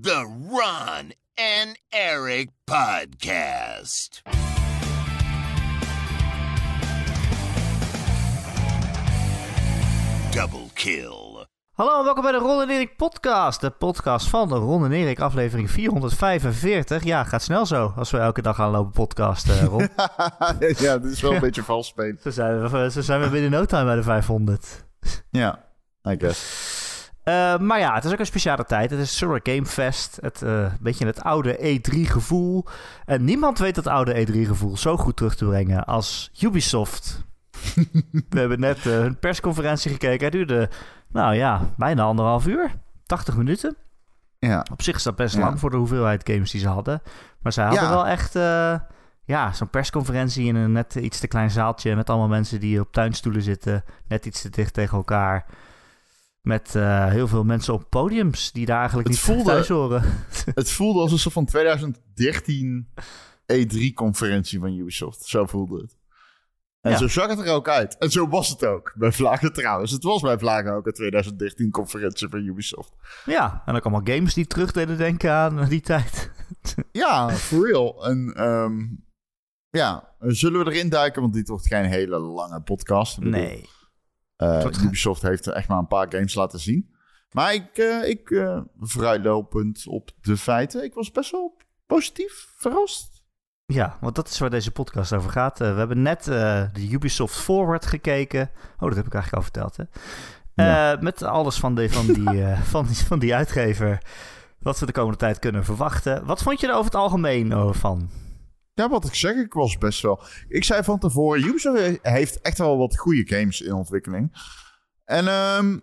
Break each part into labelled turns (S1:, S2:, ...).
S1: The Ron and Eric Podcast. Double kill.
S2: Hallo en welkom bij de Ron en Erik podcast. De podcast van de Ron en Erik, aflevering 445. Ja, gaat snel zo als we elke dag gaan lopen podcasten, Ron.
S3: ja, dit is wel een beetje vals spelen.
S2: zo, zijn we, zo zijn we binnen no time bij de 500.
S3: Ja, I guess.
S2: Uh, maar ja, het is ook een speciale tijd. Het is Summer Game Fest. Het uh, beetje het oude E3-gevoel. En niemand weet dat oude E3-gevoel zo goed terug te brengen als Ubisoft. We hebben net uh, hun persconferentie gekeken. Het duurde, nou ja, bijna anderhalf uur. 80 minuten.
S3: Ja.
S2: Op zich is dat best ja. lang voor de hoeveelheid games die ze hadden. Maar ze hadden ja. wel echt ja, zo'n persconferentie in een net iets te klein zaaltje... met allemaal mensen die op tuinstoelen zitten... net iets te dicht tegen elkaar... Met uh, heel veel mensen op podiums die daar eigenlijk het niet voelde, thuis horen.
S3: Het voelde als een soort van 2013 E3-conferentie van Ubisoft. Zo voelde het. En ja. zo zag het er ook uit. En zo was het ook. Bij Vlagen trouwens. Het was bij Vlagen ook een 2013-conferentie van Ubisoft.
S2: Ja, en ook allemaal games die terug deden denken aan die tijd.
S3: ja, for real. En um, ja, zullen we erin duiken? Want dit wordt geen hele lange podcast.
S2: Nee.
S3: Uh, Ubisoft heeft echt maar een paar games laten zien. Maar ik, uh, ik uh, vrijlopend op de feiten, ik was best wel positief verrast.
S2: Ja, want dat is waar deze podcast over gaat. we hebben net de Ubisoft Forward gekeken. Oh, dat heb ik eigenlijk al verteld, hè? Ja. Met alles van, de, van, die, van, die, van die uitgever. Wat we de komende tijd kunnen verwachten. Wat vond je er over het algemeen van?
S3: Ja, wat ik zeg, ik was best wel... Ik zei van tevoren, Ubisoft heeft echt wel wat goede games in ontwikkeling. En um,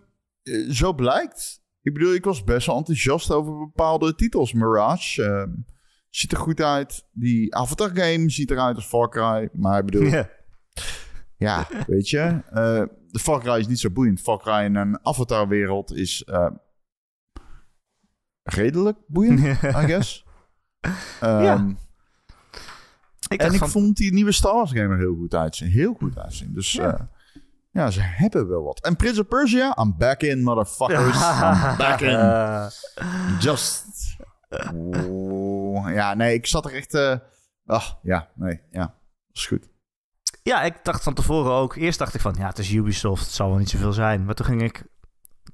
S3: zo blijkt. Ik bedoel, ik was best wel enthousiast over bepaalde titels. Mirage um, ziet er goed uit. Die Avatar game ziet eruit als Far Cry. Maar ik bedoel... Yeah. Ja, weet je. Uh, de Far Cry is niet zo boeiend. Far Cry in een Avatar-wereld is... Uh, redelijk boeiend, I guess. Um, ja. Ik en ik vond die nieuwe Star Wars game er heel goed uitzien. Heel goed uitzien. Dus ja. Uh, ja, ze hebben wel wat. En Prince of Persia, I'm back in, motherfuckers. I'm back in. Just. Oh, ja, nee, ik zat er echt... Uh, ach, ja, nee, ja. is goed.
S2: Ja, ik dacht van tevoren ook... Eerst dacht ik van, ja, het is Ubisoft. Het zal wel niet zoveel zijn. Maar toen ging ik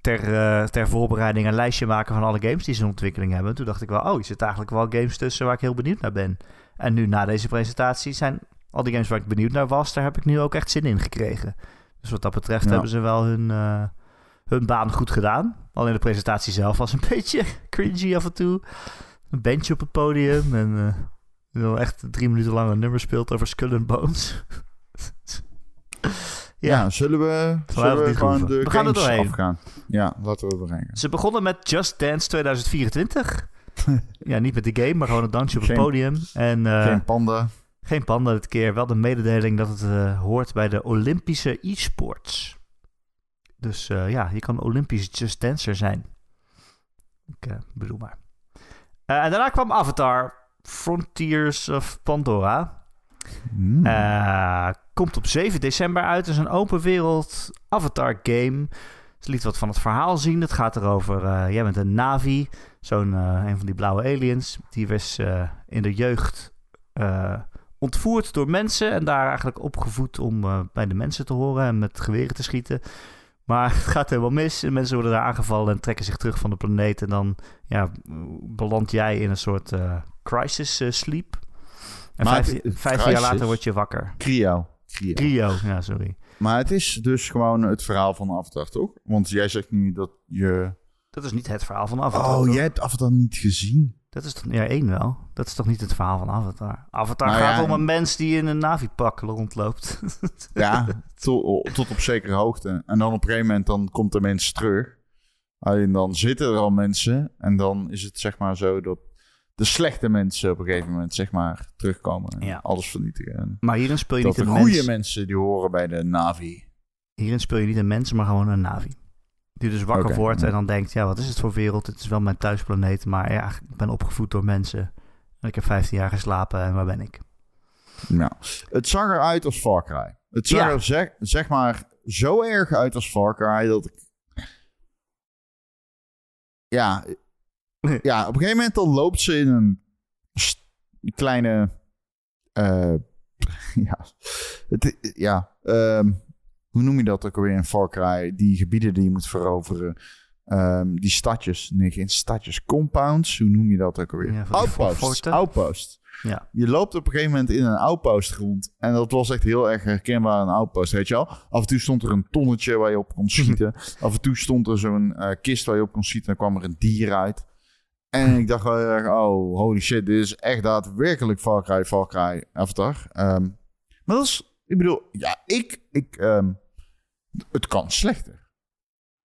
S2: ter, uh, ter voorbereiding een lijstje maken van alle games die ze in ontwikkeling hebben. Toen dacht ik wel, oh, er zitten eigenlijk wel games tussen waar ik heel benieuwd naar ben. En nu na deze presentatie zijn al die games waar ik benieuwd naar was, daar heb ik nu ook echt zin in gekregen. Dus wat dat betreft ja. hebben ze wel hun, uh, hun baan goed gedaan. Alleen de presentatie zelf was een beetje cringy af en toe. Een bandje op het podium en uh, echt drie minuten lang een nummer speelt over Skull and Bones.
S3: ja. ja. zullen we, zullen we gewoon de
S2: we gaan er doorheen.
S3: afgaan? Ja, laten we overheen.
S2: Ze begonnen met Just Dance 2024. ja, niet met de game, maar gewoon een dansje op het podium. En, uh,
S3: geen panda.
S2: Geen panda dit keer. Wel de mededeling dat het uh, hoort bij de Olympische e-sports. Dus uh, ja, je kan Olympisch Just Dancer zijn. Ik bedoel maar. en daarna kwam Avatar Frontiers of Pandora. Mm. komt op 7 december uit. Het is een open wereld Avatar game. Ze liet wat van het verhaal zien. Het gaat erover, uh, jij bent een Navi, zo'n uh, een van die blauwe aliens. Die was uh, in de jeugd ontvoerd door mensen en daar eigenlijk opgevoed om bij de mensen te horen en met geweren te schieten. Maar het gaat helemaal mis en mensen worden daar aangevallen en trekken zich terug van de planeet. En dan ja, beland jij in een soort crisis sleep. En vijf, vijf jaar later word je wakker.
S3: Cryo.
S2: Cryo, ja, sorry.
S3: Maar het is dus gewoon het verhaal van Avatar, toch? Want jij zegt nu dat je...
S2: Dat is niet het verhaal van Avatar.
S3: Oh,
S2: toch?
S3: jij hebt Avatar niet gezien?
S2: Dat is toch... Ja, één wel. Dat is toch niet het verhaal van Avatar? Avatar nou, gaat ja, om een mens die in een Navi-pak rondloopt.
S3: ja, tot, tot op zekere hoogte. En dan op een gegeven moment dan komt de mens terug. Alleen dan zitten er al mensen. En dan is het zeg maar zo dat de slechte mensen op een gegeven moment, zeg maar, terugkomen. En ja. alles vernietigen.
S2: maar hierin speel je niet
S3: een goede mensen die horen bij de Navi.
S2: Hierin speel je niet een mens, maar gewoon een Navi. Die dus wakker okay, wordt ja. en dan denkt, ja, wat is het voor wereld? Het is wel mijn thuisplaneet, maar ja, ik ben opgevoed door mensen. En ik heb 15 jaar geslapen en waar ben ik?
S3: Nou, het zag eruit als Far Cry. Het zag ja. er zeg, zeg maar zo erg uit als Far Cry dat ik... Ja, ja, op een gegeven moment dan loopt ze in een kleine... eh, ja, het, ja ehm, hoe noem je dat ook alweer in Far Cry? Die gebieden die je moet veroveren. Ehm, die stadjes, nee geen stadjes, compounds, hoe noem je dat ook alweer?
S2: Ja,
S3: outpost, outpost.
S2: Ja.
S3: Je loopt op een gegeven moment in een outpost rond. En dat was echt heel erg herkenbaar, een outpost, weet je wel. Af en toe stond er een tonnetje waar je op kon schieten. Af en toe stond er zo'n eh, kist waar je op kon schieten. En dan kwam er een dier uit. En ik dacht wel oh, holy shit, dit is echt daadwerkelijk Far Cry, Far Cry Avatar. Ehm, maar dat is, ik bedoel, ja, ik, ik, ehm, het kan slechter.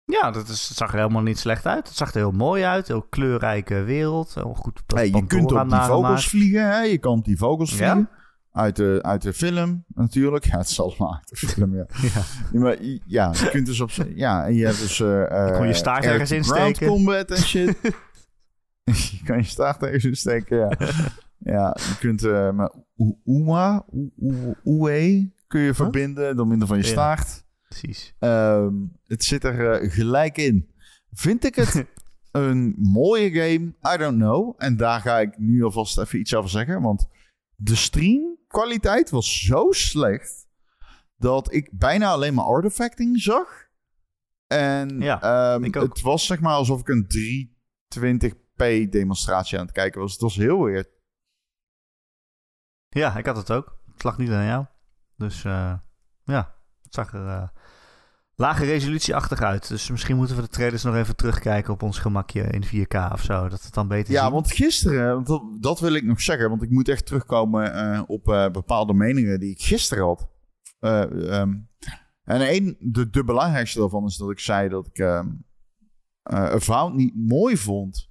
S2: Ja, dat is, het zag er helemaal niet slecht uit. Het zag er heel mooi uit. Heel kleurrijke wereld. Heel goed
S3: Hey, je kunt op die vogels vliegen, hè? Je kan op die vogels
S2: Ja?
S3: vliegen. Uit de, uit de film natuurlijk. Ja, het is allemaal uit de film, ja.
S2: Ja.
S3: Ja, maar ja, je kunt dus op... Ja, en je hebt dus... eh
S2: Je kon je
S3: eh,
S2: staart ergens insteken.
S3: combat en shit. je kan je staart ergens insteken, ja. ja, je kunt... eh maar U- Uma, Ue kun je verbinden door middel van je staart.
S2: Precies.
S3: Ehm, het zit er eh, gelijk in. Vind ik het een mooie game? I don't know. En daar ga ik nu alvast even iets over zeggen. Want de streamkwaliteit was zo slecht... dat ik bijna alleen maar artifacting zag. En
S2: Ja,
S3: ehm,
S2: ik ook.
S3: het was zeg maar alsof ik een 320p demonstratie aan het kijken was. Het was heel weird.
S2: Ja, ik had het ook. Het lag niet aan jou. Dus eh, ja, het zag er eh, lage resolutie-achtig uit. Dus misschien moeten we de trailers nog even terugkijken op ons gemakje in 4K of zo. Dat het dan beter
S3: Ja,
S2: zien.
S3: want gisteren, want dat, dat wil ik nog zeggen, want ik moet echt terugkomen eh, op bepaalde meningen die ik gisteren had. Eh, ehm, en een, de, de belangrijkste daarvan is dat ik zei dat ik ehm eh Avowed niet mooi vond.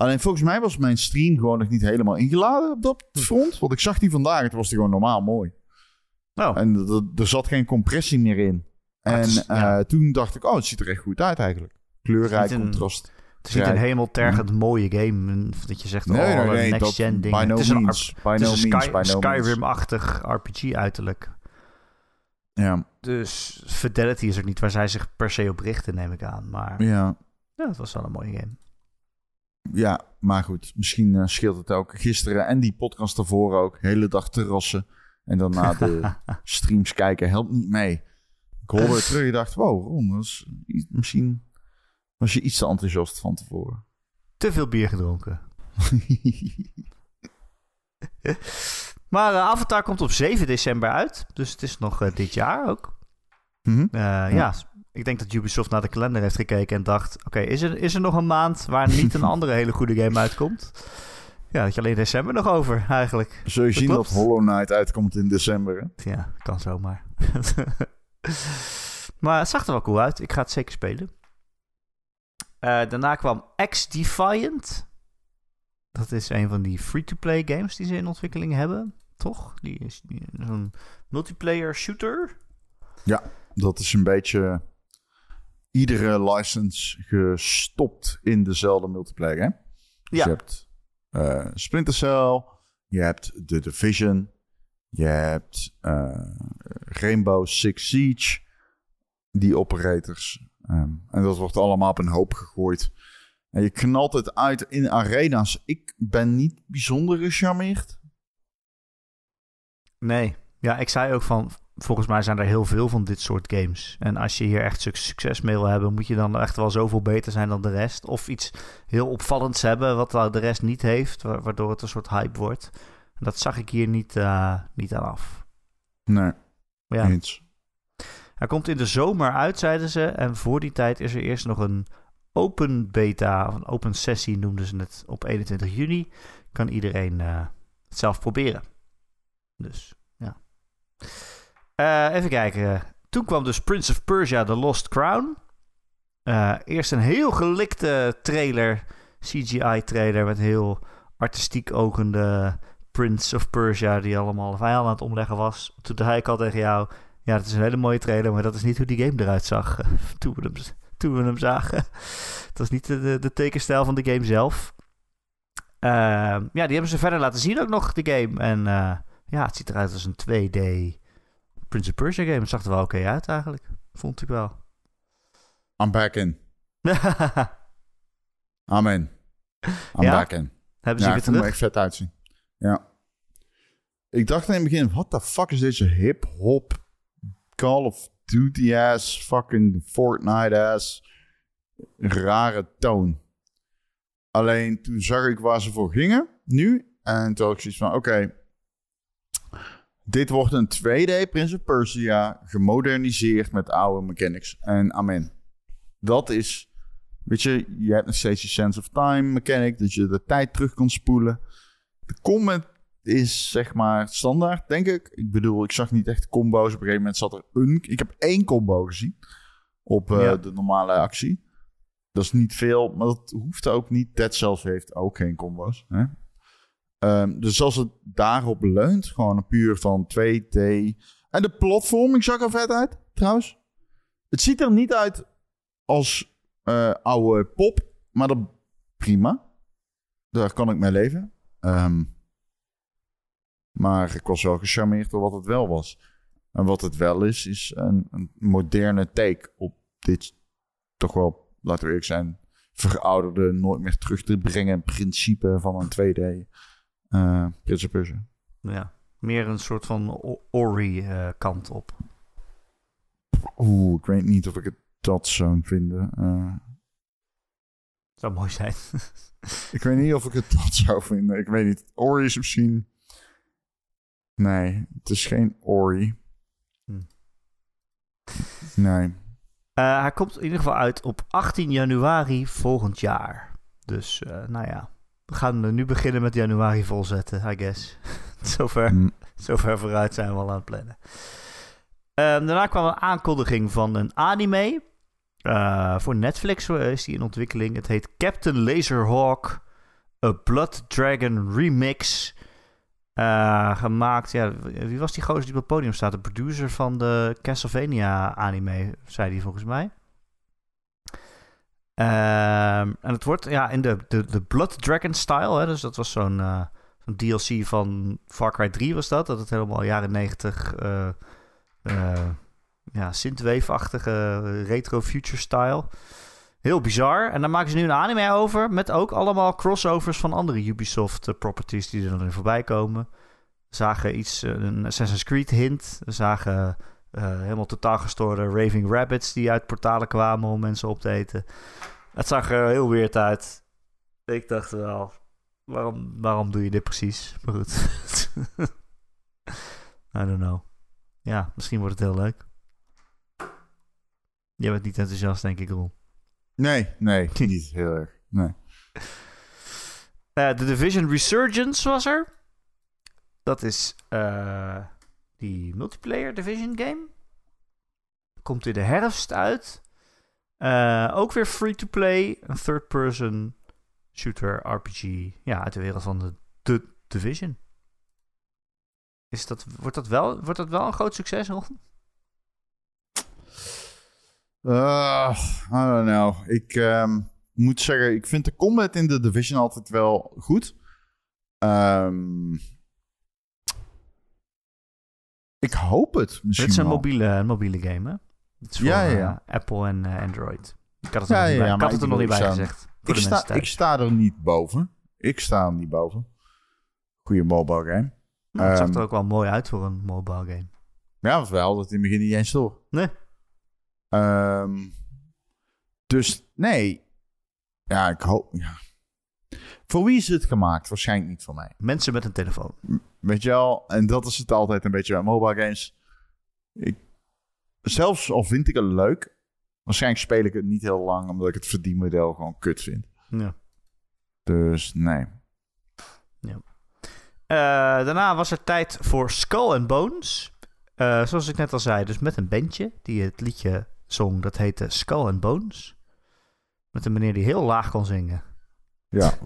S3: Alleen volgens mij was mijn stream gewoon nog niet helemaal ingeladen op dat front. Want ik zag die vandaag, het was die gewoon normaal mooi.
S2: Oh,
S3: En er- zat geen compressie meer in.
S2: Maar
S3: En
S2: is-
S3: eh, toen dacht ik, oh, het ziet er echt goed uit eigenlijk. Kleurrijk,
S2: een-
S3: contrast.
S2: het is niet een hemeltergend mooie game. Dat je zegt,
S3: Nee,
S2: oh,
S3: nee,
S2: next-gen dingen.
S3: by no
S2: het is een,
S3: means. No
S2: Sky-
S3: no.
S2: Skyrim-achtig RPG uiterlijk.
S3: Ja,
S2: Dus Fidelity is er niet waar zij zich per se op richten, neem ik aan. Maar
S3: ja,
S2: ja, het was wel een mooie game.
S3: Ja, maar goed. Misschien eh, scheelt het ook. Gisteren en die podcast ervoor ook. Hele dag terrassen. En daarna de streams kijken helpt niet mee. Ik hoorde het terug en dacht, wow, Ron, misschien was je iets te enthousiast van tevoren.
S2: Te veel bier gedronken. Maar eh, Avatar komt op 7 december uit. Dus het is nog eh, dit jaar ook.
S3: Mhm.
S2: Eh, ja. Ik denk dat Ubisoft naar de kalender heeft gekeken en dacht... Oké, is, er, is er nog een maand waar niet een andere hele goede game uitkomt? Ja, dat je alleen december nog over, eigenlijk.
S3: Zul je
S2: Dat
S3: zien dat. Hollow Knight uitkomt in december. Hè?
S2: Ja, kan zomaar. maar het zag er wel cool uit. Ik ga het zeker spelen. Eh, daarna kwam X-Defiant. Dat is een van die free-to-play games die ze in ontwikkeling hebben. Toch? Die is die- zo'n multiplayer shooter.
S3: Dat is een beetje iedere license gestopt in dezelfde multiplayer. Dus
S2: Ja.
S3: je hebt eh, Splinter Cell, je hebt The Division, je hebt eh, Rainbow Six Siege, die operators. Ehm, en dat wordt allemaal op een hoop gegooid. En je knalt het uit in arena's. Ik ben niet bijzonder gecharmeerd.
S2: Nee. Ja, ik zei ook van... Volgens mij zijn er heel veel van dit soort games. En als je hier echt suc- succes mee wil hebben... moet je dan echt wel zoveel beter zijn dan de rest. Of iets heel opvallends hebben... wat de rest niet heeft. wa- Waardoor het een soort hype wordt. En dat zag ik hier niet, eh, niet aan af.
S3: Nee,
S2: ja,
S3: eens.
S2: hij komt in de zomer uit, zeiden ze. En voor die tijd is er eerst nog een open beta... of een open sessie noemden ze het op 21 juni. Kan iedereen eh, het zelf proberen. Dus, Eh, even kijken. Toen kwam dus Prince of Persia The Lost Crown. Eh, eerst een heel gelikte trailer, CGI-trailer... met heel artistiek ogende Prince of Persia... die allemaal vijanden aan het omleggen was. Toen zei ik al tegen jou... ja, dat is een hele mooie trailer... maar dat is niet hoe die game eruit zag toen, we hem, toen we hem zagen. Het was niet de, de, de tekenstijl van de game zelf. Ehm, ja, die hebben ze verder laten zien ook nog, de game. En eh, ja, het ziet eruit als een 2D Prince of Persia game. Het zag er wel oké uit eigenlijk. Vond ik wel.
S3: I'm back in. Amen. I'm
S2: Ja?
S3: back in.
S2: Hebben ze
S3: Ja,
S2: weer terug?
S3: echt vet uitzien. Ja. Ik dacht in het begin, what the fuck is deze hip-hop Call of Duty ass, fucking Fortnite ass, rare toon. Alleen toen zag ik waar ze voor gingen, nu. En toen had ik zoiets van, oké, dit wordt een 2D Prince of Persia, gemoderniseerd met oude mechanics. En amen. Dat is, weet je, je hebt nog steeds je sense of time mechanic, dat je de tijd terug kan spoelen. De combat is zeg maar standaard, denk ik. Ik bedoel, ik zag niet echt combo's. Op een gegeven moment zat er een... Ik heb één combo gezien op eh,
S2: Ja.
S3: de normale actie. Dat is niet veel, maar dat hoeft ook niet. Dead Cells heeft ook geen combo's. Hè? Ehm, dus als het daarop leunt, gewoon puur van 2D. En de platforming zag er vet uit, trouwens. Het ziet er niet uit als eh, oude pop, maar dat prima. Daar kan ik mee leven. Ehm, maar ik was wel gecharmeerd door wat het wel was. En wat het wel is, is een, een moderne take op dit toch wel, laten we eerlijk zijn, verouderde, nooit meer terug te brengen principe van een 2D eh Prince of Persia.
S2: Ja. Meer een soort van Ori-kant op.
S3: Oeh, ik weet niet of ik het dat zou vinden. Eh,
S2: Zou mooi zijn.
S3: ik weet niet of ik het dat zou vinden. Ik weet niet. Ori is misschien... Nee, het is geen Ori.
S2: Hm.
S3: Nee.
S2: Eh, hij komt in ieder geval uit op 18 januari volgend jaar. Dus, eh, nou ja. We gaan nu beginnen met januari volzetten, I guess. zover,
S3: Hm.
S2: zover vooruit zijn we al aan het plannen. Ehm, daarna kwam een aankondiging van een anime. Eh, voor Netflix eh, is die in ontwikkeling. Het heet Captain Laserhawk. A Blood Dragon Remix. Eh, gemaakt, ja, wie was die gozer die op het podium staat? De producer van de Castlevania anime, zei die volgens mij. Ehm, en het wordt ja, in de, de, de Blood Dragon style. Hè, dus dat was zo'n eh, DLC van Far Cry 3 was dat. Dat het helemaal jaren 90 eh eh, ja, synthwave-achtige retro future style. Heel bizar. En daar maken ze nu een anime over. Met ook allemaal crossovers van andere Ubisoft properties die er dan in voorbij komen. Zagen iets, een Assassin's Creed hint. Zagen helemaal totaal gestoorde Raving Rabbits die uit portalen kwamen om mensen op te eten. Het zag er heel weird uit. Ik dacht wel, waarom, waarom doe je dit precies? Maar goed. I don't know. Ja, misschien wordt het heel leuk. Jij bent niet enthousiast, denk ik, Roel.
S3: Nee, nee, niet heel erg. Nee.
S2: Eh, The Division Resurgence was er. Dat is eh, die multiplayer Division game. Komt in de herfst uit. Eh, ook weer free-to-play. Een third-person shooter RPG. Ja, uit de wereld van de, Division. Is dat, wordt, dat wel, wordt dat wel een groot succes, Ron?
S3: Uh, I don't know. Ik ehm, moet zeggen, ik vind de combat in de Division altijd wel goed. Ehm, ik hoop het misschien
S2: Dit is een
S3: wel.
S2: mobiele, een mobiele game, hè? Het is voor
S3: Ja, ja, ja.
S2: eh, Apple en eh, Android. Ik had het er nog niet bij, ik had het er nog niet gezegd.
S3: Ik sta, ik sta er niet boven. Ik sta er niet boven. Goeie mobile game.
S2: Nou, het zag
S3: Ehm,
S2: er ook wel mooi uit voor een mobile game.
S3: Ja, want wij hadden het in het begin niet eens door.
S2: Nee.
S3: Ehm, dus nee. Ja, ik hoop. Ja. Voor wie is het gemaakt? Waarschijnlijk niet voor mij.
S2: Mensen met een telefoon.
S3: Weet je wel? En dat is het altijd een beetje bij mobile games. Ik, zelfs al vind ik het leuk, waarschijnlijk speel ik het niet heel lang omdat ik het verdienmodel gewoon kut vind.
S2: Ja.
S3: Dus nee.
S2: Eh, daarna was er tijd voor Skull and Bones. Eh, zoals ik net al zei, dus met een bandje die het liedje zong. Dat heette Skull and Bones. Met een meneer die heel laag kon zingen.
S3: Ja.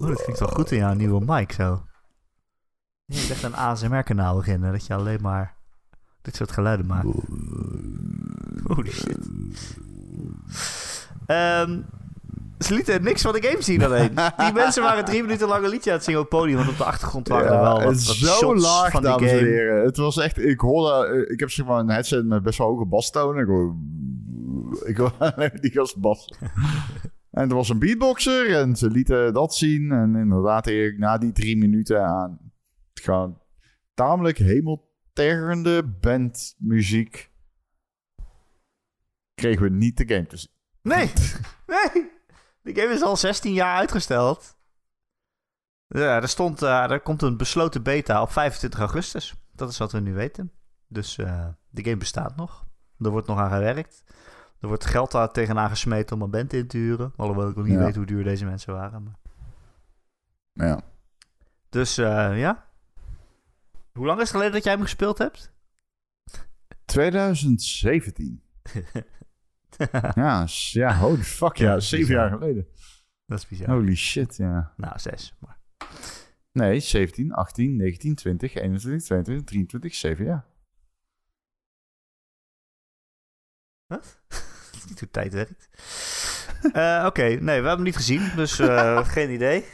S2: Oh, dat klinkt wel goed in jouw nieuwe mic zo. Je moet echt een ASMR-kanaal beginnen. Dat je alleen maar dit soort geluiden maakt. Holy shit. Ehm, ze lieten niks van de game zien alleen. Die mensen waren drie minuten lang een liedje aan het zingen op het podium. Want op de achtergrond waren er wel wat, wat
S3: zo laag,
S2: van die
S3: dames en
S2: game.
S3: heren. Het was echt, ik hoorde, eh, ik heb zeg maar een headset met best wel hoge bastonen. Ik hoor, wil, ik alleen die gast. En er was een beatboxer en ze lieten dat zien. En inderdaad, Erik, na die drie minuten aan gewoon tamelijk hemeltergende bandmuziek kregen we niet de game te zien.
S2: Nee, nee. Die game is al 16 jaar uitgesteld. Ja, er, stond, uh, er komt een besloten beta op 25 augustus. Dat is wat we nu weten. Dus uh, de game bestaat nog. Er wordt nog aan gewerkt. Er wordt geld daar tegenaan gesmeten om een band in te huren. Alhoewel ik nog niet
S3: Ja.
S2: weet hoe duur deze mensen waren. Maar...
S3: Ja.
S2: Dus uh, ja. Hoe lang is het geleden dat jij hem gespeeld hebt?
S3: 2017. ja, ja, holy fuck, ja, zeven jaar geleden.
S2: Dat is bizar.
S3: Holy shit, ja.
S2: Nou, zes. Maar...
S3: Nee, 17, 18, 19, 20, 21, 22, 23, 7 jaar.
S2: Wat? Dat is niet hoe tijd werkt. Eh, Oké, nee, we hebben hem niet gezien, dus eh, geen idee.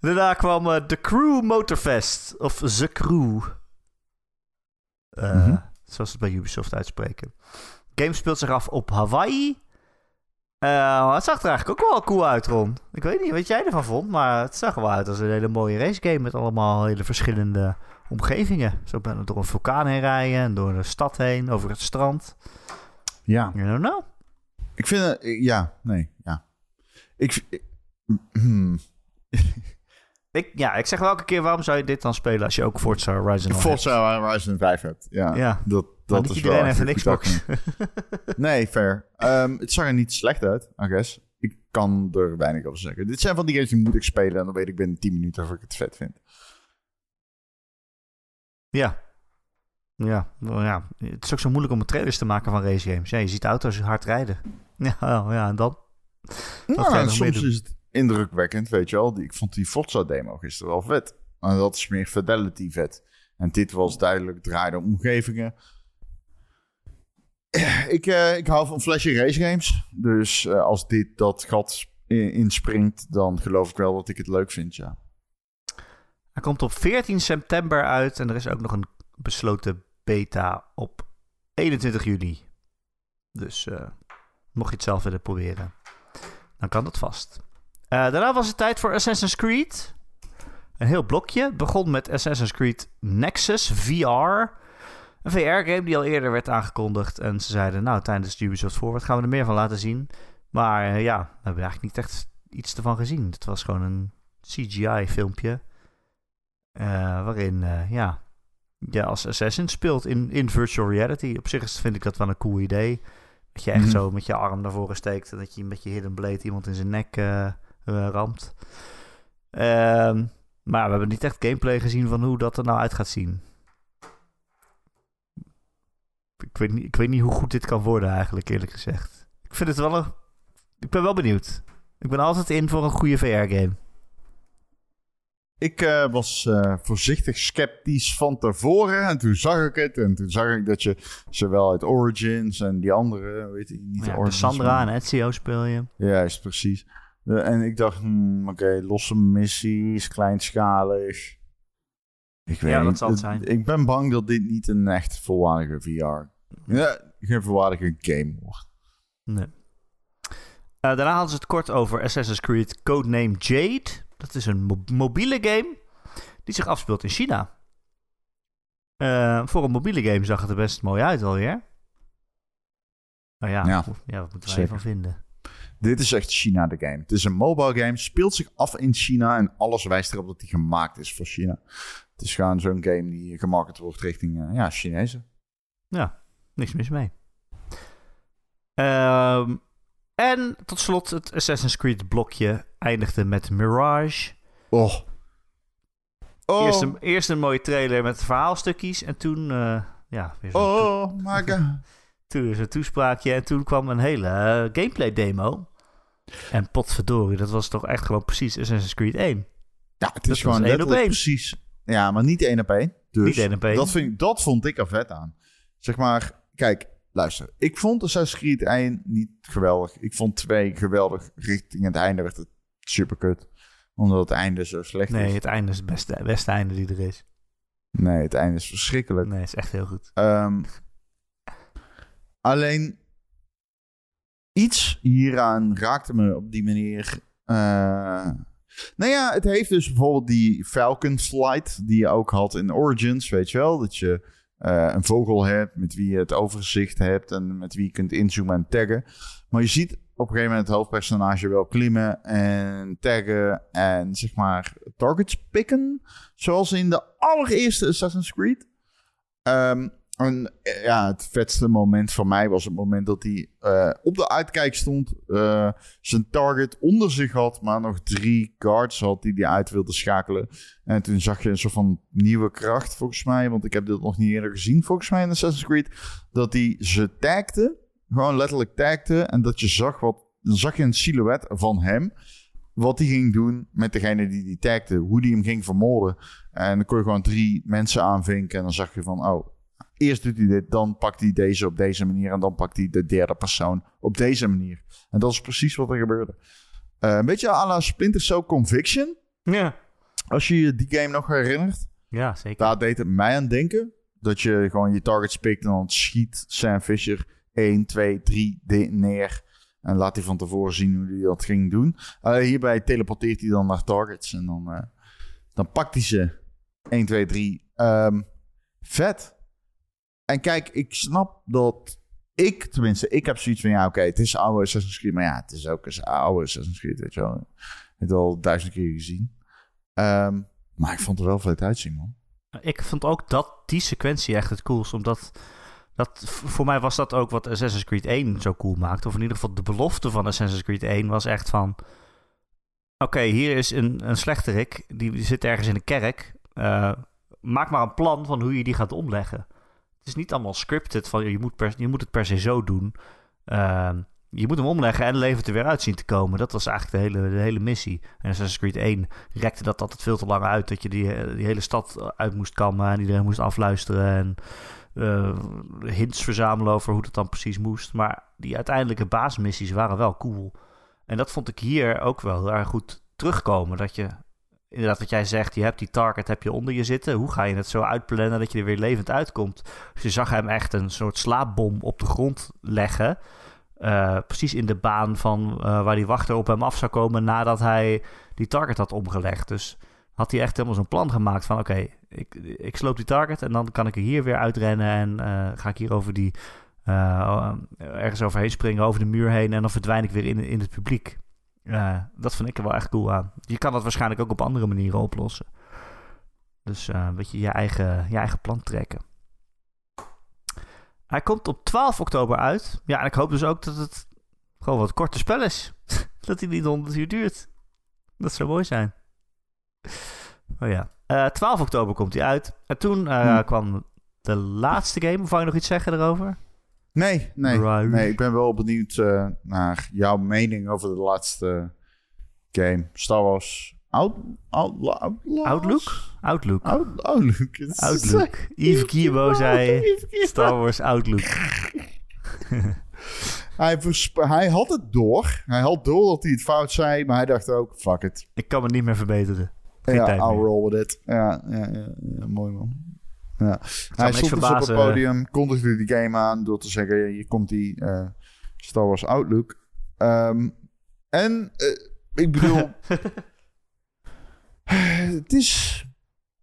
S2: Daarna kwam eh, The Crew Motorfest, of The Crew.
S3: Mhm.
S2: Zoals ze het bij Ubisoft uitspreken. De game speelt zich af op Hawaii. Het zag er eigenlijk ook wel cool uit, Ron. Ik weet niet wat jij ervan vond, maar het zag er wel uit als een hele mooie racegame met allemaal hele verschillende omgevingen. Zo ben door een vulkaan heen rijden en door de stad heen, over het strand.
S3: Ja.
S2: You don't know.
S3: Ik vind het, ja, nee, ja. Ik, hmm.
S2: Ik, ja, ik zeg wel elke keer, waarom zou je dit dan spelen als je ook Forza Horizon al hebt?
S3: Forza Horizon 5 hebt. Ja,
S2: Ja.
S3: dat, dat is
S2: iedereen
S3: wel
S2: heeft een Xbox.
S3: Nee, fair. Ehm, het zag er niet slecht uit, I guess. Ik kan er weinig over zeggen. Dit zijn van die games die moet ik spelen en dan weet ik binnen 10 minuten of ik het vet vind.
S2: Ja. Ja, nou ja, het is ook zo moeilijk om een trailers te maken van racegames. Ja, je ziet auto's hard rijden. Ja, ja en dan?
S3: Nou,
S2: nog
S3: soms is het indrukwekkend, weet je wel. Ik vond die Forza-demo gisteren wel vet. Maar dat is meer Fidelity vet. En dit was duidelijk draaide om omgevingen. Ik, eh, ik hou van flashy race games. Dus eh, als dit dat gat in- inspringt, dan geloof ik wel dat ik het leuk vind, ja.
S2: Hij komt op 14 september uit en er is ook nog een besloten beta op 21 juni. Dus eh, mocht je het zelf willen proberen, dan kan dat vast. Eh, daarna was het tijd voor Assassin's Creed. Een heel blokje. Begon met Assassin's Creed Nexus VR. Een VR-game die al eerder werd aangekondigd. En ze zeiden, nou, tijdens de Ubisoft Forward gaan we er meer van laten zien. Maar eh, ja, we hebben eigenlijk niet echt iets ervan gezien. Het was gewoon een CGI-filmpje. Eh, waarin, eh, ja, je als assassin speelt in, in virtual reality. Op zich is, vind ik dat wel een cool idee. Dat je echt
S3: Mhm.
S2: zo met je arm naar voren steekt... en dat je met je hidden blade iemand in zijn nek eh, ramt. Ehm, maar we hebben niet echt gameplay gezien van hoe dat er nou uit gaat zien. Ik weet, niet, ik weet niet hoe goed dit kan worden eigenlijk, eerlijk gezegd. Ik vind het wel een... Ik ben wel benieuwd. Ik ben altijd in voor een goede VR-game.
S3: Ik eh, was eh, voorzichtig sceptisch van tevoren. En toen zag ik het. En toen zag ik dat je zowel uit Origins en die andere, weet je, niet
S2: Ja, de
S3: Origins,
S2: Sandra
S3: maar-
S2: en Ezio speel je.
S3: Juist, precies. Eh, en ik dacht, hmm, oké, losse missies, kleinschalig. Ik weet
S2: Ja, dat
S3: niet.
S2: zal het zijn.
S3: Ik ben bang dat dit niet een echt volwaardige VR... Ja, geen volwaardige game wordt.
S2: Nee. Daarna hadden ze het kort over Assassin's Creed Codename Jade. Dat is een mo- mobiele game die zich afspeelt in China. Eh, voor een mobiele game zag het er best mooi uit alweer. Nou ja,
S3: Ja,
S2: ja, wat moeten wij ervan vinden?
S3: Dit is echt China de game. Het is een mobile game, speelt zich af in China en alles wijst erop dat die gemaakt is voor China. Het is gewoon zo'n game die gemarket wordt richting eh, ja, Chinezen.
S2: Ja, niks mis mee. Ehm, en tot slot het Assassin's Creed blokje eindigde met Mirage.
S3: Oh. Oh,
S2: Eerst, een, eerst een mooie trailer met verhaalstukjes en toen, eh, ja, weer zo'n
S3: oh my god.
S2: Toen is een toespraakje en toen kwam een hele eh, gameplay demo. En potverdorie, dat was toch echt gewoon precies Assassin's Creed 1.
S3: Ja, het
S2: Dat
S3: is gewoon
S2: één op één.
S3: precies. Ja, maar niet één op één. Dus
S2: Niet één op één.
S3: Dat, vind dat vond ik er vet aan. Zeg maar, kijk, luister. Ik vond Assassin's Creed 1 niet geweldig. Ik vond 2 geweldig. Richting het einde werd het super kut. Omdat het einde zo slecht
S2: Nee,
S3: is.
S2: het einde is het beste, beste einde die er is.
S3: Nee, het einde is verschrikkelijk.
S2: Nee, het is echt heel goed.
S3: Ehm, Alleen iets hieraan raakte me op die manier. eh, nou ja, het heeft dus bijvoorbeeld die Falcon Flight die je ook had in Origins, weet je wel? Dat je eh, een vogel hebt met wie je het overzicht hebt en met wie je kunt inzoomen en taggen. Maar je ziet op een gegeven moment het hoofdpersonage wel klimmen en taggen en zeg maar targets pikken. Zoals in de allereerste Assassin's Creed. Ehm, en eh, ja, het vetste moment voor mij was het moment dat hij eh, op de uitkijk stond. eh, zijn target onder zich had, maar nog drie guards had die hij uit wilde schakelen. En toen zag je een soort van nieuwe kracht, volgens mij. Want ik heb dit nog niet eerder gezien, volgens mij, in Assassin's Creed. Dat hij ze tagde, gewoon letterlijk tagde. En dat je zag wat, dan zag je een silhouet van hem. Wat hij ging doen met degene die die tagde. Hoe die hem ging vermoorden. En dan kon je gewoon drie mensen aanvinken. En dan zag je van, oh, eerst doet hij dit, dan pakt hij deze op deze manier. En dan pakt hij de derde persoon op deze manier. En dat is precies wat er gebeurde. Eh, een beetje à la Splinter Cell Conviction.
S2: Ja.
S3: Als je je die game nog herinnert.
S2: Ja, zeker.
S3: Daar deed het mij aan denken. Dat je gewoon je targets pikt en dan schiet Sam Fisher 1, 2, 3 de- neer. En laat hij van tevoren zien hoe hij dat ging doen. Uh, hierbij teleporteert hij dan naar targets. En dan, eh, dan pakt hij ze 1, 2, 3. Ehm, vet. En kijk, ik snap dat ik, tenminste, ik heb zoiets van... Ja, oké, het is oude Assassin's Creed. Maar ja, het is ook een oude Assassin's Creed, weet je wel. Ik heb het al duizend keer gezien. Ehm, maar ik vond er wel vet uitzien, man.
S2: Ik vond ook dat die sequentie echt het coolst. Omdat dat, voor mij was dat ook wat Assassin's Creed 1 zo cool maakte. Of in ieder geval de belofte van Assassin's Creed 1 was echt van... Oké, hier is een, een slechterik. Die zit ergens in een kerk. Eh, maak maar een plan van hoe je die gaat omleggen. Is niet allemaal scripted van je moet, per, je moet het per se zo doen. Ehm, je moet hem omleggen en levert er weer uit zien te komen. Dat was eigenlijk de hele, de hele missie. En Assassin's Creed 1 rekte dat altijd veel te lang uit. Dat je die, die hele stad uit moest kammen en iedereen moest afluisteren. En eh, hints verzamelen over hoe dat dan precies moest. Maar die uiteindelijke basismissies waren wel cool. En dat vond ik hier ook wel heel erg goed terugkomen. Dat je, inderdaad wat jij zegt, je hebt die target heb je onder je zitten. Hoe ga je het zo uitplannen dat je er weer levend uitkomt? Dus je zag hem echt een soort slaapbom op de grond leggen. Eh, precies in de baan van eh, waar die wachter op hem af zou komen nadat hij die target had omgelegd. Dus had hij echt helemaal zo'n plan gemaakt van oké, ik, ik sloop die target en dan kan ik er hier weer uitrennen en eh, ga ik hier over die ergens overheen springen, over de muur heen en dan verdwijn ik weer in, in het publiek. Eh, dat vind ik er wel echt cool aan. Je kan dat waarschijnlijk ook op andere manieren oplossen. Dus eh, een beetje je eigen, je eigen plan trekken. Hij komt op 12 oktober uit. Ja, en ik hoop dus ook dat het gewoon wat korter spel is. dat hij niet 100 uur duurt. Dat zou mooi zijn. Oh ja. Eh, 12 oktober komt hij uit. En toen eh,
S3: Hm.
S2: kwam de laatste game. Of wou je nog iets zeggen erover?
S3: Nee, nee.
S2: Right.
S3: nee ik ben wel benieuwd eh, naar jouw mening over de laatste game. Star Wars Out, Out, Outlaws?
S2: Outlook? Outlook.
S3: Out, Outlook.
S2: Outlook. Yves Guillemot zei. Star Wars Outlook.
S3: Hij, hij had het door. Hij had door dat hij het fout zei, maar hij dacht ook, fuck it.
S2: Ik kan me niet meer verbeteren. Geen
S3: ja,
S2: tijd
S3: I'll
S2: meer.
S3: roll with it. Ja, ja, ja, ja, mooi man. Ja. Hij stond dus op het podium, kondigde die game aan door te zeggen, hier komt die eh, Star Wars Outlook. Ehm, en eh, ik bedoel, het is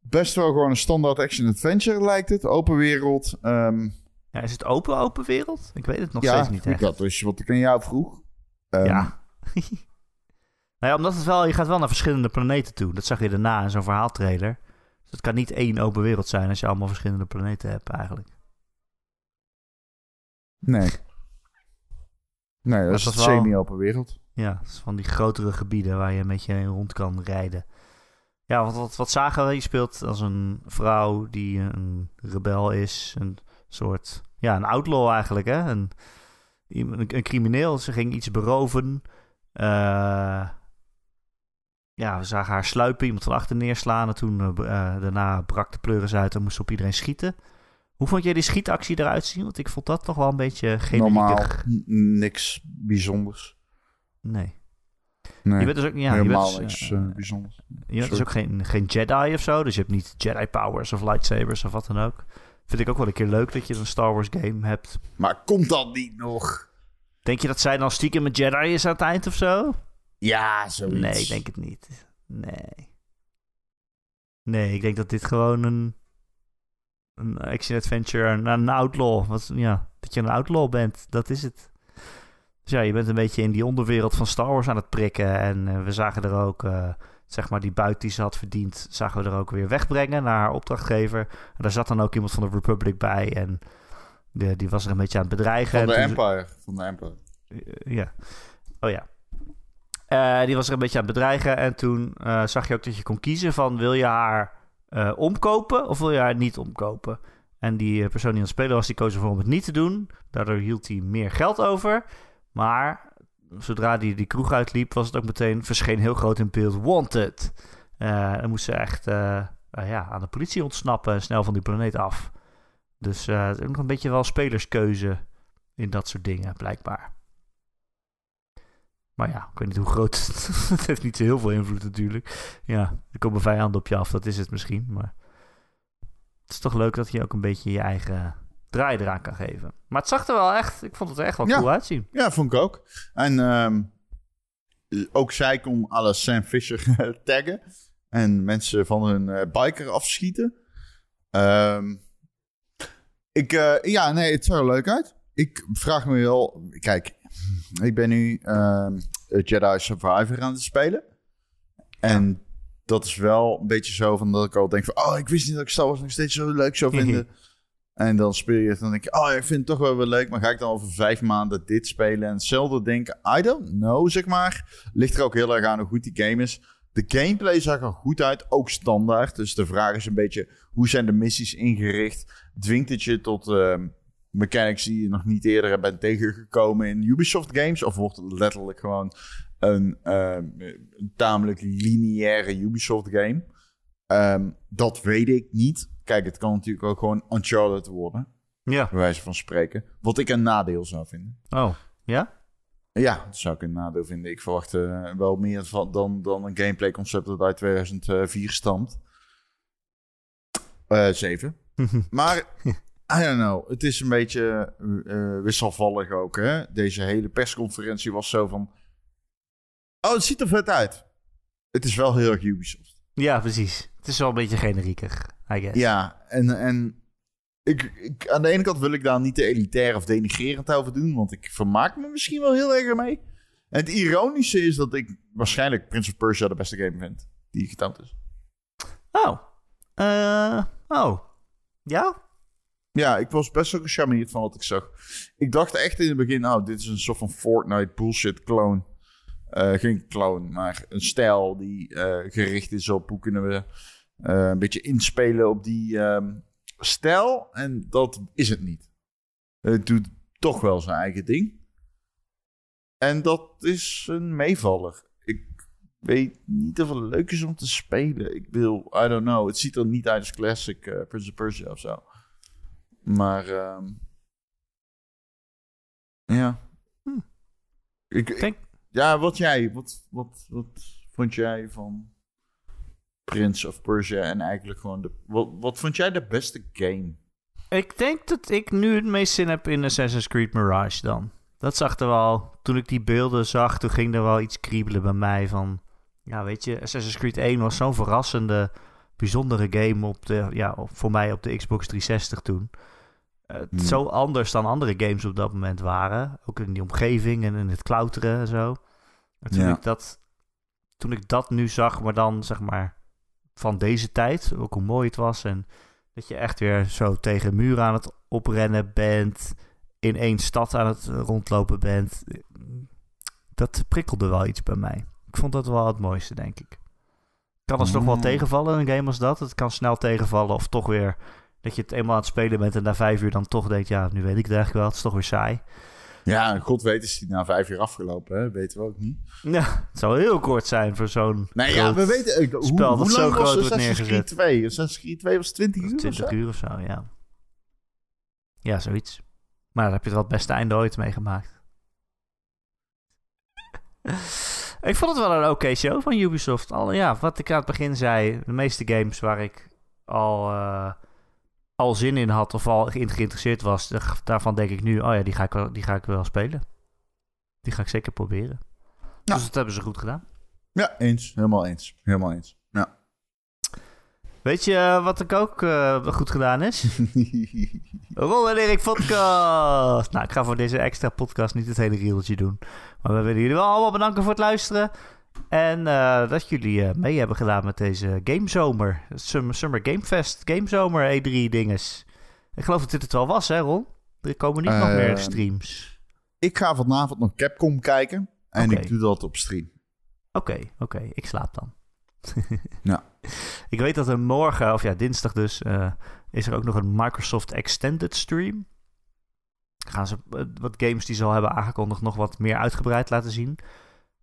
S3: best wel gewoon een standaard action-adventure lijkt het. Open wereld. Ehm,
S2: Ja, is het open, open wereld? Ik weet het nog
S3: ja,
S2: steeds niet echt.
S3: dat is wat ik aan jou vroeg. Ehm,
S2: Ja. nou ja, omdat het wel, je gaat wel naar verschillende planeten toe. Dat zag je daarna in zo'n verhaaltrailer. Dus het kan niet één open wereld zijn als je allemaal verschillende planeten hebt eigenlijk.
S3: Nee. Nee, dat
S2: Maar
S3: is een semi-open wereld.
S2: Ja, het is van die grotere gebieden waar je met je in rond kan rijden. Ja, wat, wat, wat zagen we? Je speelt als een vrouw die een rebel is. Een soort, ja, een outlaw eigenlijk, hè? Een, een, een crimineel. Ze ging iets beroven. Eh, ja, we zagen haar sluipen, iemand van achter neerslaan. En toen eh, eh, daarna brak de pleuris uit en moest ze op iedereen schieten. Hoe vond jij die schietactie eruit zien? Want ik vond dat toch wel een beetje
S3: Normaal,
S2: generiek.
S3: n- niks bijzonders.
S2: Nee.
S3: Nee,
S2: Je bent dus ook, ja, je bent dus,
S3: niks
S2: eh,
S3: bijzonders.
S2: Je bent dus ook geen, geen Jedi of zo. Dus je hebt niet Jedi powers of lightsabers of wat dan ook. Vind ik ook wel een keer leuk dat je een Star Wars game hebt.
S3: Maar komt dat niet nog?
S2: Denk je dat zij dan stiekem een Jedi is aan het eind of zo?
S3: Ja, zoiets.
S2: Nee, ik denk het niet. Nee. Nee, ik denk dat dit gewoon een, een action-adventure, een, een outlaw, wat, ja, dat je een outlaw bent, dat is het. Dus ja, je bent een beetje in die onderwereld van Star Wars aan het prikken. En eh, we zagen er ook, eh, zeg maar, die buit die ze had verdiend, zagen we er ook weer wegbrengen naar haar opdrachtgever. En daar zat dan ook iemand van de Republic bij en de, die was er een beetje aan het bedreigen.
S3: Van de Empire. Van de Empire.
S2: eh, ja. Oh ja. Eh, die was er een beetje aan het bedreigen. En toen eh, zag je ook dat je kon kiezen van... wil je haar eh, omkopen of wil je haar niet omkopen? En die persoon die aan het spelen was, die koos ervoor om het niet te doen. Daardoor hield hij meer geld over. Maar zodra hij die kroeg uitliep... was het ook meteen verscheen heel groot in beeld... Wanted. Dan moest ze echt ja, aan de politie ontsnappen... en snel van die planeet af. Dus het is ook nog een beetje wel spelerskeuze... in dat soort dingen, blijkbaar. Maar ja, ik weet niet hoe groot. het heeft niet zo heel veel invloed natuurlijk. Ja, er komen vijanden op je af, dat is het misschien. Maar het is toch leuk dat je ook een beetje je eigen draai eraan kan geven. Maar het zag er wel echt, ik vond het er echt wel
S3: Ja.
S2: cool uitzien.
S3: Ja, vond ik ook. En ehm, ook zij kon alle Sam Fisher taggen. En mensen van hun eh, biker afschieten. Ehm, ik, eh, ja, nee, het zag er leuk uit. Ik vraag me wel... Kijk, ik ben nu ehm, Jedi Survivor aan het spelen. En dat is wel een beetje zo van dat ik al denk van... Oh, ik wist niet dat ik Star Wars nog steeds zo leuk zou vinden. En dan speel je het en dan denk je, oh, ik vind het toch wel weer leuk. Maar ga ik dan over vijf maanden dit spelen en hetzelfde denken? I don't know, zeg maar. Ligt er ook heel erg aan hoe goed die game is. De gameplay zag er goed uit, ook standaard. Dus de vraag is een beetje, hoe zijn de missies ingericht? Dwingt het je tot ehm, mechanics die je nog niet eerder bent tegengekomen in Ubisoft games? Of wordt het letterlijk gewoon een, ehm, een tamelijk lineaire Ubisoft game? Ehm, dat weet ik niet. Kijk, het kan natuurlijk ook gewoon Uncharted worden,
S2: Ja.
S3: bij wijze van spreken. Wat ik een nadeel zou vinden.
S2: Oh, ja?
S3: Ja, dat zou ik een nadeel vinden. Ik verwacht eh, wel meer van, dan, dan een gameplay concept dat uit 2004 stamt. Eh zeven. Maar, I don't know. Het is een beetje eh, wisselvallig ook, hè. Deze hele persconferentie was zo van... Oh, het ziet er vet uit. Het is wel heel erg Ubisoft.
S2: Ja, precies. Het is wel een beetje generieker, I guess.
S3: Ja, en, en ik, ik, aan de ene kant wil ik daar niet te elitair of denigrerend over doen, want ik vermaak me misschien wel heel erg ermee. En het ironische is dat ik waarschijnlijk Prince of Persia de beste game vind die getoond is.
S2: Oh. Eh, oh. Ja?
S3: Ja, ik was best wel gecharmeerd van wat ik zag. Ik dacht echt in het begin, nou, dit is een soort van Fortnite bullshit clone. Eh, geen clone, maar een stijl die eh, gericht is op hoe kunnen we eh, een beetje inspelen op die ehm, stijl. En dat is het niet. Het doet toch wel zijn eigen ding. En dat is een meevaller. Ik weet niet of het leuk is om te spelen. Ik wil, I don't know. Het ziet er niet uit als classic Prince of Persia of zo. Maar, ehm, ja.
S2: Hm.
S3: Ik, ja, wat jij? Wat, wat, wat vond jij van Prince of Persia en eigenlijk gewoon de... Wat, wat vond jij de beste game?
S2: Ik denk dat ik nu het meest zin heb in Assassin's Creed Mirage dan. Dat zag er wel... Toen ik die beelden zag, toen ging er wel iets kriebelen bij mij van... Ja, weet je, Assassin's Creed 1 was zo'n verrassende, bijzondere game op de, ja, voor mij op de Xbox 360 toen. Eh,
S3: Hmm.
S2: Zo anders dan andere games op dat moment waren. Ook in die omgeving en in het klauteren en zo. En toen,
S3: Ja.
S2: ik dat, toen ik dat nu zag, maar dan zeg maar van deze tijd, ook hoe mooi het was. En dat je echt weer zo tegen muren aan het oprennen bent. In één stad aan het rondlopen bent. Dat prikkelde wel iets bij mij. Ik vond dat wel het mooiste, denk ik. Kan nog wel
S3: Mm.
S2: tegenvallen, een game als dat. Het kan snel tegenvallen of toch weer dat je het eenmaal aan het spelen bent en na vijf uur dan toch denkt, ja, nu weet ik het eigenlijk wel. Het is toch weer saai.
S3: Ja, god weet is die na vijf jaar afgelopen, hè? weten we ook niet.
S2: Ja, het zou heel kort zijn voor zo'n
S3: Nee, ja, we weten... ik- hoe,
S2: spel dat zo
S3: lang
S2: groot wordt neergezet.
S3: Creed 2? Assassin's Creed 2 was 20 uur of
S2: 20
S3: zo?
S2: uur of zo, ja. Ja, zoiets. Maar dan heb je er wel het beste einde ooit meegemaakt. ik vond het wel een oké show van Ubisoft. Al, ja, wat ik aan het begin zei, de meeste games waar ik al, eh, al zin in had of al geïnteresseerd was, da- daarvan denk ik nu, oh ja, die ga ik wel, die ga ik wel spelen. Die ga ik zeker proberen. Dus dat hebben ze goed gedaan.
S3: Ja, eens. Helemaal eens. Helemaal eens.
S2: Weet je eh, wat ik ook eh, goed gedaan is? Ron en Erik podcast. Nou, ik ga voor deze extra podcast niet het hele rieltje doen. Maar we willen jullie wel allemaal bedanken voor het luisteren. En eh, dat jullie mee hebben gedaan met deze Gamezomer. Summer, Summer Game Fest, Gamezomer E3 dinges. Ik geloof dat dit het wel was, hè Ron? Er komen niet nog meer streams.
S3: ik ga vanavond nog Capcom kijken. En ik doe dat op stream.
S2: Oké, oké. Ik slaap dan.
S3: Ja.
S2: Ik weet dat er morgen, of ja, dinsdag dus, eh, is er ook nog een Microsoft Extended Stream. Gaan ze eh, wat games die ze al hebben aangekondigd nog wat meer uitgebreid laten zien.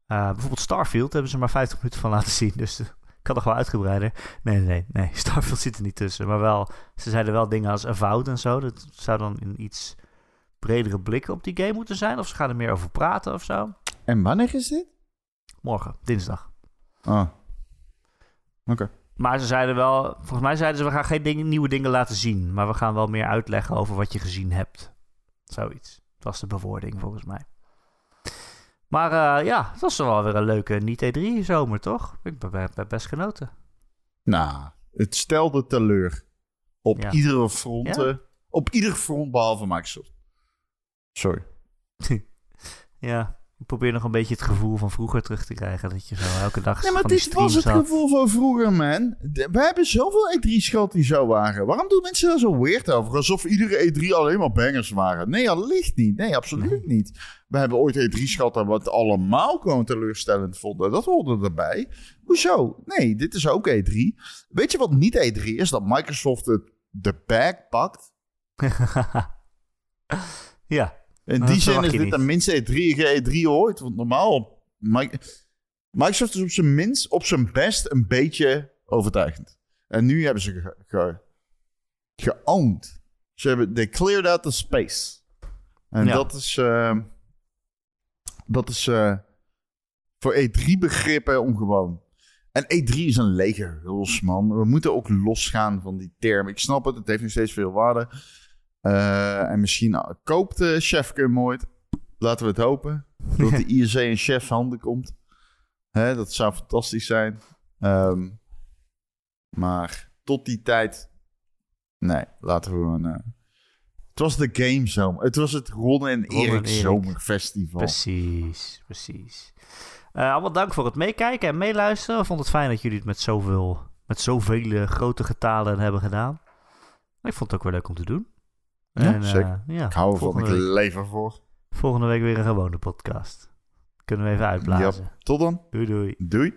S2: Eh, bijvoorbeeld Starfield hebben ze maar 50 minuten van laten zien. Dus kan nog wel uitgebreider. Nee, nee, nee. Starfield zit er niet tussen. Maar wel, ze zeiden wel dingen als Avowed en zo. Dat zou dan een iets bredere blik op die game moeten zijn. Of ze gaan er meer over praten of zo.
S3: En wanneer is dit?
S2: Morgen, dinsdag.
S3: Ah. Oké.
S2: Maar ze zeiden wel, volgens mij zeiden ze, we gaan geen nieuwe dingen laten zien. Maar we gaan wel meer uitleggen over wat je gezien hebt. Zoiets. Dat was de bewoording volgens mij. Maar eh, ja, het was wel weer een leuke niet-E3-zomer, toch? Ik heb heb best genoten.
S3: Nou, het stelde teleur. Op
S2: Ja.
S3: iedere front. op ieder front behalve Microsoft. Sorry.
S2: Ja, ik probeer nog een beetje het gevoel van vroeger terug te krijgen. Dat je zo elke dag
S3: Nee, maar
S2: van die
S3: dit was het
S2: had.
S3: gevoel van vroeger, man. We hebben zoveel E3's gehad die zo waren. Waarom doen mensen daar zo weird over? Alsof iedere E3 alleen maar bangers waren. Nee, allicht niet. Nee, absoluut niet. We hebben ooit E3's gehad dat we het allemaal gewoon teleurstellend vonden. Dat hoorde erbij. Hoezo? Nee, dit is ook E3. Weet je wat niet E3 is? Dat Microsoft het de bag pakt.
S2: ja,
S3: In
S2: Dat
S3: die zin is dit
S2: niet.
S3: de minste E3 E3 ooit. Want normaal... Mi- Microsoft is op zijn minst, op zijn best, een beetje overtuigend. En nu hebben ze ge, ge, geowned. Ze hebben, they cleared out the space. En
S2: Ja.
S3: dat is... eh, dat is eh, voor E3-begrippen ongewoon. En E3 is een lege huls, man. We moeten ook losgaan van die term. Ik snap het, het heeft nog steeds veel waarde. Eh, en misschien uh, koopt uh, Chefke hem ooit. Laten we het hopen. Dat de IRC in Chef's handen komt. Hè, dat zou fantastisch zijn. Ehm, maar tot die tijd... Nee, laten we een... eh, het was de Game Zomer. Het was het Ron en
S2: Ron en
S3: Erik. Zomerfestival.
S2: Precies, precies. Eh, allemaal dank voor het meekijken en meeluisteren. Ik vond het fijn dat jullie het met zoveel, met zoveel grote getalen hebben gedaan. Ik vond het ook weer leuk om te doen.
S3: Ja,
S2: En, eh,
S3: zeker.
S2: ja,
S3: Ik hou ervan, ik leef ervoor.
S2: volgende week weer een gewone podcast. Kunnen we even uitblazen.
S3: Tot dan.
S2: Doei doei.
S3: Doei.